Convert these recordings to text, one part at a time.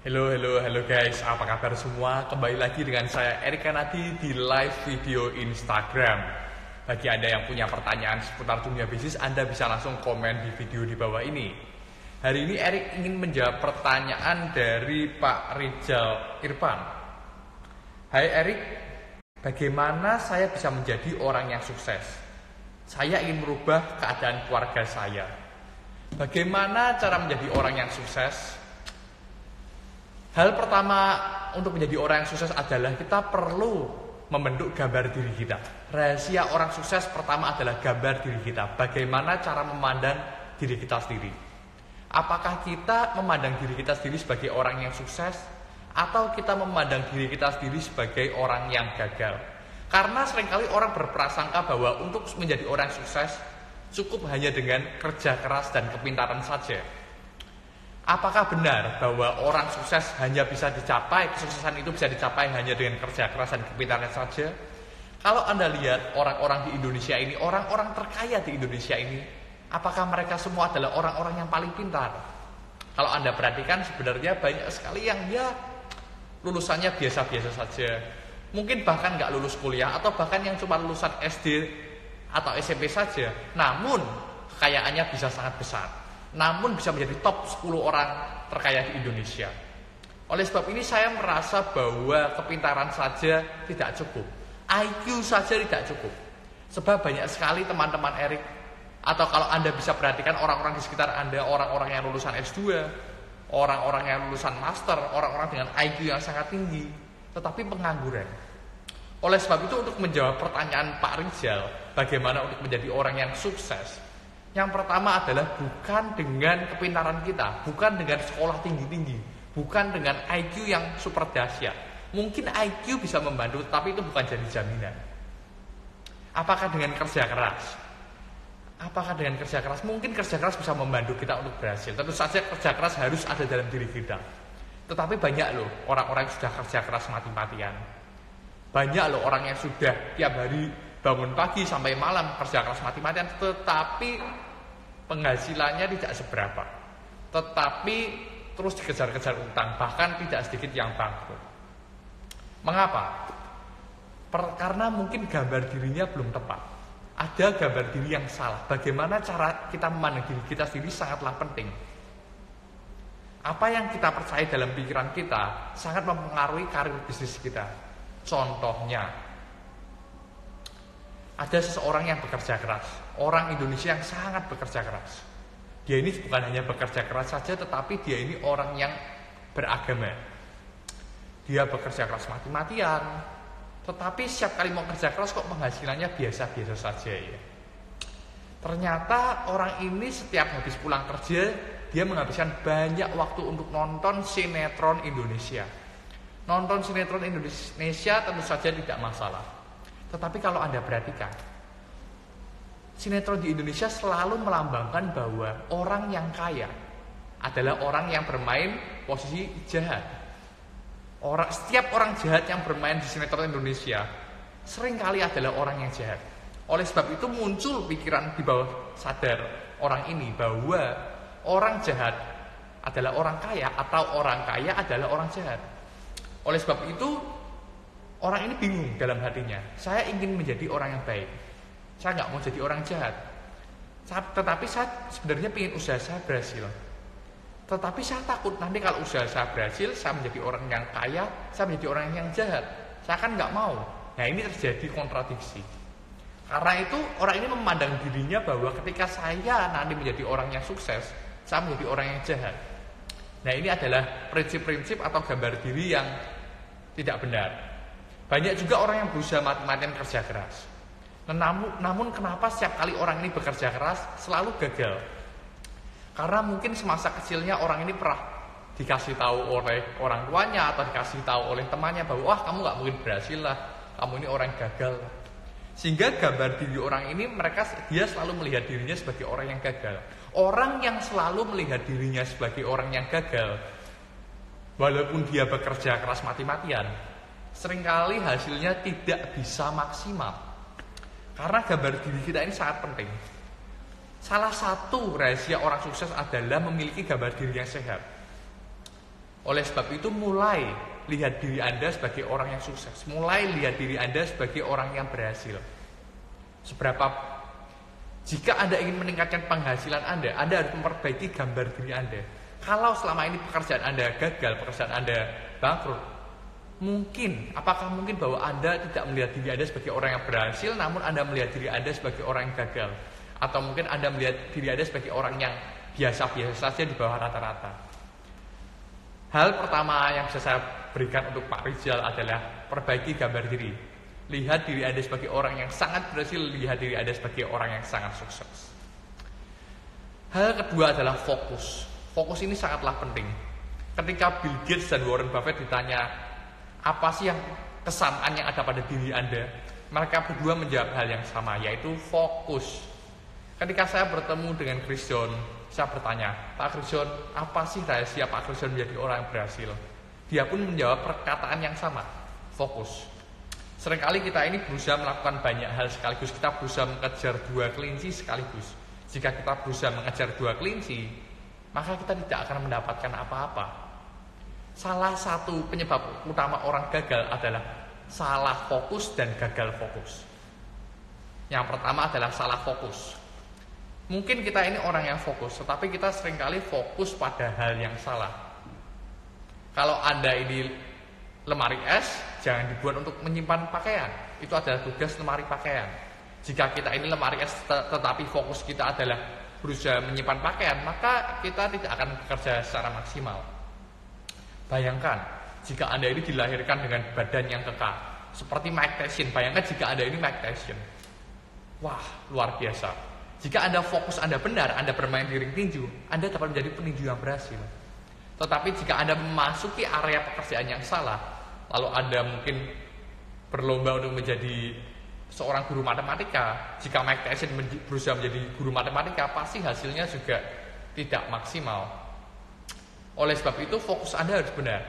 Halo, halo, halo guys, apa kabar semua? Kembali lagi dengan saya Erik Kanadi di live video Instagram. Bagi Anda yang punya pertanyaan seputar dunia bisnis, Anda bisa langsung komen di video di bawah ini. Hari ini Erik ingin menjawab pertanyaan dari Pak Rizal Irfan. Hai Erik, bagaimana saya bisa menjadi orang yang sukses? Saya ingin merubah keadaan keluarga saya. Bagaimana cara menjadi orang yang sukses? Hal pertama untuk menjadi orang yang sukses adalah kita perlu membentuk gambar diri kita. Rahasia orang sukses pertama adalah gambar diri kita. Bagaimana cara memandang diri kita sendiri. Apakah kita memandang diri kita sendiri sebagai orang yang sukses atau kita memandang diri kita sendiri sebagai orang yang gagal? Karena sering kali orang berprasangka bahwa untuk menjadi orang sukses cukup hanya dengan kerja keras dan kepintaran saja. Apakah benar bahwa orang sukses hanya bisa dicapai, kesuksesan itu bisa dicapai hanya dengan kerja keras dan kepintaran saja? Kalau Anda lihat orang-orang di Indonesia ini, orang-orang terkaya di Indonesia ini, apakah mereka semua adalah orang-orang yang paling pintar? Kalau Anda perhatikan sebenarnya banyak sekali yang ya lulusannya biasa-biasa saja. Mungkin bahkan nggak lulus kuliah atau bahkan yang cuma lulusan SD atau SMP saja. Namun kekayaannya bisa sangat besar. Namun bisa menjadi top 10 orang terkaya di Indonesia. Oleh sebab ini saya merasa bahwa kepintaran saja tidak cukup. IQ saja tidak cukup. Sebab banyak sekali teman-teman Erik atau kalau Anda bisa perhatikan orang-orang di sekitar Anda, orang-orang yang lulusan S2, orang-orang yang lulusan master, orang-orang dengan IQ yang sangat tinggi, tetapi pengangguran. Oleh sebab itu untuk menjawab pertanyaan Pak Rizal, bagaimana untuk menjadi orang yang sukses? Yang pertama adalah bukan dengan kepintaran kita, bukan dengan sekolah tinggi-tinggi, bukan dengan IQ yang super dahsyat. Mungkin IQ bisa membantu, tapi itu bukan jadi jaminan. Apakah dengan kerja keras? Apakah dengan kerja keras? Mungkin kerja keras bisa membantu kita untuk berhasil. Tentu saja kerja keras harus ada dalam diri kita. Tetapi banyak loh orang-orang yang sudah kerja keras mati-matian. Banyak loh orang yang sudah tiap hari bangun pagi sampai malam kerja keras mati-matian, tetapi penghasilannya tidak seberapa. Tetapi terus dikejar-kejar utang, bahkan tidak sedikit yang bangkrut. Mengapa? Per, karena mungkin gambar dirinya belum tepat. Ada gambar diri yang salah. Bagaimana cara kita memandang diri kita sendiri sangatlah penting. Apa yang kita percaya dalam pikiran kita sangat mempengaruhi karir bisnis kita. Contohnya, ada seseorang yang bekerja keras, orang Indonesia yang sangat bekerja keras. Dia ini bukan hanya bekerja keras saja, tetapi dia ini orang yang beragama. Dia bekerja keras mati-matian, tetapi setiap kali mau kerja keras kok penghasilannya biasa-biasa saja ya. Ternyata orang ini setiap habis pulang kerja, dia menghabiskan banyak waktu untuk nonton sinetron Indonesia. Nonton sinetron Indonesia tentu saja tidak masalah. Tetapi kalau Anda perhatikan, sinetron di Indonesia selalu melambangkan bahwa orang yang kaya adalah orang yang bermain posisi jahat. Orang, setiap orang jahat yang bermain di sinetron Indonesia sering kali adalah orang yang jahat. Oleh sebab itu muncul pikiran di bawah sadar orang ini bahwa orang jahat adalah orang kaya atau orang kaya adalah orang jahat. Oleh sebab itu orang ini bingung dalam hatinya. Saya ingin menjadi orang yang baik. Saya nggak mau jadi orang jahat. Tetapi saya sebenarnya ingin usaha saya berhasil. Tetapi saya takut nanti kalau usaha saya berhasil, saya menjadi orang yang kaya, saya menjadi orang yang jahat. Saya kan nggak mau. Nah ini terjadi kontradiksi. Karena itu orang ini memandang dirinya bahwa ketika saya nanti menjadi orang yang sukses, saya menjadi orang yang jahat. Nah ini adalah prinsip-prinsip atau gambar diri yang tidak benar. Banyak juga orang yang berusaha mati-matian kerja keras. Namun, namun kenapa setiap kali orang ini bekerja keras selalu gagal? Karena mungkin semasa kecilnya orang ini pernah dikasih tahu oleh orang tuanya atau dikasih tahu oleh temannya bahwa wah kamu nggak mungkin berhasil lah, kamu ini orang gagal. Sehingga gambar diri orang ini mereka dia selalu melihat dirinya sebagai orang yang gagal. Orang yang selalu melihat dirinya sebagai orang yang gagal, walaupun dia bekerja keras mati-matian, sering kali hasilnya tidak bisa maksimal. Karena gambar diri kita ini sangat penting. Salah satu rahasia orang sukses adalah memiliki gambar diri yang sehat. Oleh sebab itu mulai lihat diri Anda sebagai orang yang sukses, mulai lihat diri Anda sebagai orang yang berhasil. Seberapa jika Anda ingin meningkatkan penghasilan Anda, Anda harus memperbaiki gambar diri Anda. Kalau selama ini pekerjaan Anda gagal, pekerjaan Anda bangkrut, mungkin, apakah mungkin bahwa Anda tidak melihat diri Anda sebagai orang yang berhasil, namun Anda melihat diri Anda sebagai orang yang gagal? Atau mungkin Anda melihat diri Anda sebagai orang yang biasa-biasa saja di bawah rata-rata? Hal pertama yang bisa saya berikan untuk Pak Rizal adalah perbaiki gambar diri. Lihat diri Anda sebagai orang yang sangat berhasil, lihat diri Anda sebagai orang yang sangat sukses. Hal kedua adalah fokus. Fokus ini sangatlah penting. Ketika Bill Gates dan Warren Buffett ditanya, apa sih yang kesamaan yang ada pada diri Anda? Mereka berdua menjawab hal yang sama, yaitu fokus. Ketika saya bertemu dengan Chris John, saya bertanya, Pak Chris John, apa sih rahasia Pak Chris John menjadi orang yang berhasil? Dia pun menjawab perkataan yang sama, fokus. Seringkali kita ini berusaha melakukan banyak hal sekaligus, kita berusaha mengejar dua kelinci sekaligus. Jika kita berusaha mengejar dua kelinci, maka kita tidak akan mendapatkan apa-apa. Salah satu penyebab utama orang gagal adalah salah fokus dan gagal fokus. Yang pertama adalah salah fokus. Mungkin kita ini orang yang fokus, tetapi kita sering kali fokus pada hal yang salah. Kalau Anda ini lemari es, jangan dibuat untuk menyimpan pakaian. Itu adalah tugas lemari pakaian. Jika kita ini lemari es tetapi fokus kita adalah berusaha menyimpan pakaian, maka kita tidak akan bekerja secara maksimal. Bayangkan, jika Anda ini dilahirkan dengan badan yang kekar, seperti Mike Tyson. Bayangkan jika Anda ini Mike Tyson. Wah, luar biasa jika Anda fokus Anda benar, Anda bermain di ring tinju, Anda dapat menjadi peninju yang berhasil. Tetapi jika Anda memasuki area pekerjaan yang salah, lalu Anda mungkin berlomba untuk menjadi seorang guru matematika, jika Mike Tyson berusaha menjadi guru matematika, pasti hasilnya juga tidak maksimal. Oleh sebab itu, fokus Anda harus benar.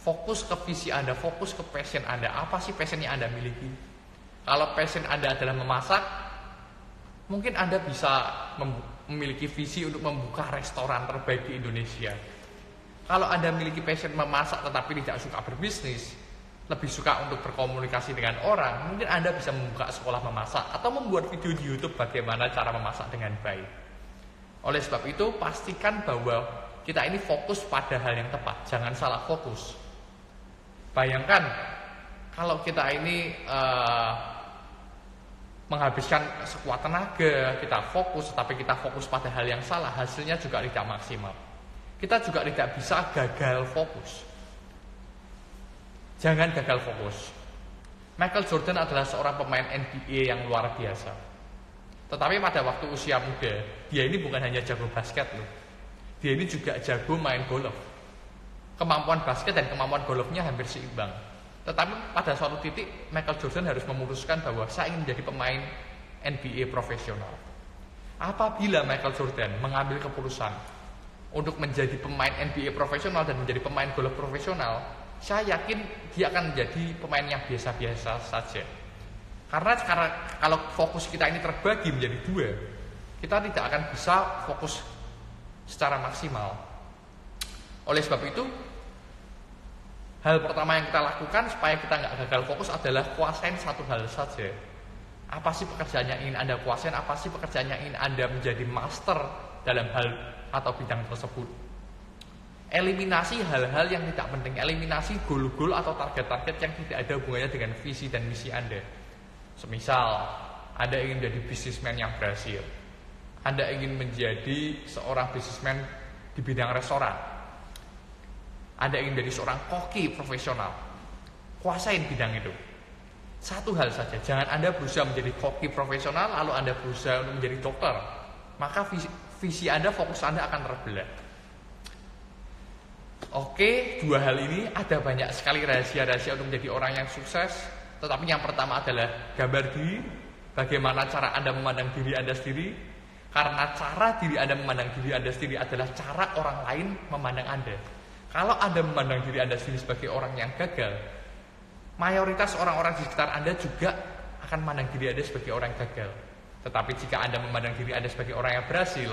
Fokus ke visi Anda, fokus ke passion Anda. Apa sih passion yang Anda miliki? Kalau passion Anda adalah memasak, Mungkin Anda bisa memiliki visi untuk membuka restoran terbaik di Indonesia. Kalau Anda memiliki passion memasak tetapi tidak suka berbisnis, lebih suka untuk berkomunikasi dengan orang, mungkin Anda bisa membuka sekolah memasak atau membuat video di YouTube bagaimana cara memasak dengan baik. Oleh sebab itu, pastikan bahwa kita ini fokus pada hal yang tepat, jangan salah fokus. Bayangkan kalau kita ini uh, menghabiskan sekuat tenaga, kita fokus, tapi kita fokus pada hal yang salah, hasilnya juga tidak maksimal. Kita juga tidak bisa gagal fokus. Jangan gagal fokus. Michael Jordan adalah seorang pemain NBA yang luar biasa. Tetapi pada waktu usia muda, dia ini bukan hanya jago basket loh. Dia ini juga jago main golf. Kemampuan basket dan kemampuan golfnya hampir seimbang. Tetapi pada suatu titik Michael Jordan harus memutuskan bahwa saya ingin menjadi pemain NBA profesional. Apabila Michael Jordan mengambil keputusan untuk menjadi pemain NBA profesional dan menjadi pemain golf profesional, saya yakin dia akan menjadi pemain yang biasa-biasa saja. Karena sekarang kalau fokus kita ini terbagi menjadi dua, kita tidak akan bisa fokus secara maksimal. Oleh sebab itu, Hal pertama yang kita lakukan supaya kita nggak gagal fokus adalah kuasain satu hal saja. Apa sih pekerjaan yang ingin Anda kuasain? Apa sih pekerjaan yang ingin Anda menjadi master dalam hal atau bidang tersebut? Eliminasi hal-hal yang tidak penting, eliminasi goal-goal atau target-target yang tidak ada hubungannya dengan visi dan misi Anda. Semisal, Anda ingin menjadi bisnismen yang berhasil. Anda ingin menjadi seorang bisnismen di bidang restoran anda ingin menjadi seorang koki profesional, kuasain bidang itu. Satu hal saja, jangan Anda berusaha menjadi koki profesional lalu Anda berusaha untuk menjadi dokter. Maka visi, visi Anda, fokus Anda akan terbelah. Oke, dua hal ini ada banyak sekali rahasia-rahasia untuk menjadi orang yang sukses. Tetapi yang pertama adalah gambar diri, bagaimana cara Anda memandang diri Anda sendiri. Karena cara diri Anda memandang diri Anda sendiri adalah cara orang lain memandang Anda. Kalau Anda memandang diri Anda sendiri sebagai orang yang gagal, mayoritas orang-orang di sekitar Anda juga akan memandang diri Anda sebagai orang yang gagal. Tetapi jika Anda memandang diri Anda sebagai orang yang berhasil,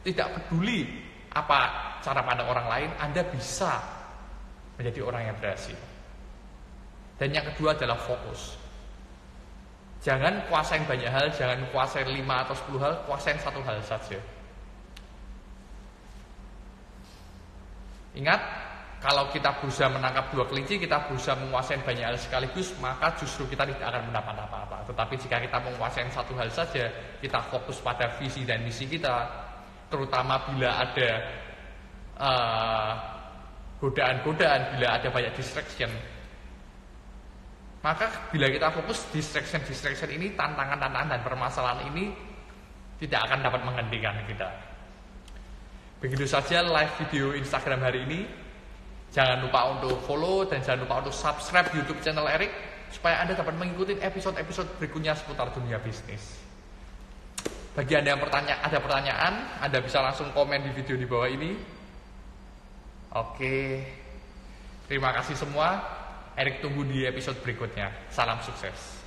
tidak peduli apa cara pandang orang lain, Anda bisa menjadi orang yang berhasil. Dan yang kedua adalah fokus. Jangan kuasain banyak hal, jangan kuasain 5 atau 10 hal, kuasain satu hal saja. Ingat, kalau kita berusaha menangkap dua kelinci, kita berusaha menguasai banyak hal sekaligus, maka justru kita tidak akan mendapat apa-apa. Tetapi jika kita menguasai satu hal saja, kita fokus pada visi dan misi kita, terutama bila ada uh, godaan-godaan, bila ada banyak distraction, maka bila kita fokus distraction-distraction ini, tantangan-tantangan dan permasalahan ini tidak akan dapat menghentikan kita. Begitu saja live video Instagram hari ini. Jangan lupa untuk follow dan jangan lupa untuk subscribe YouTube channel Erik supaya Anda dapat mengikuti episode-episode berikutnya seputar dunia bisnis. Bagi Anda yang bertanya, ada pertanyaan, Anda bisa langsung komen di video di bawah ini. Oke. Terima kasih semua. Erik tunggu di episode berikutnya. Salam sukses.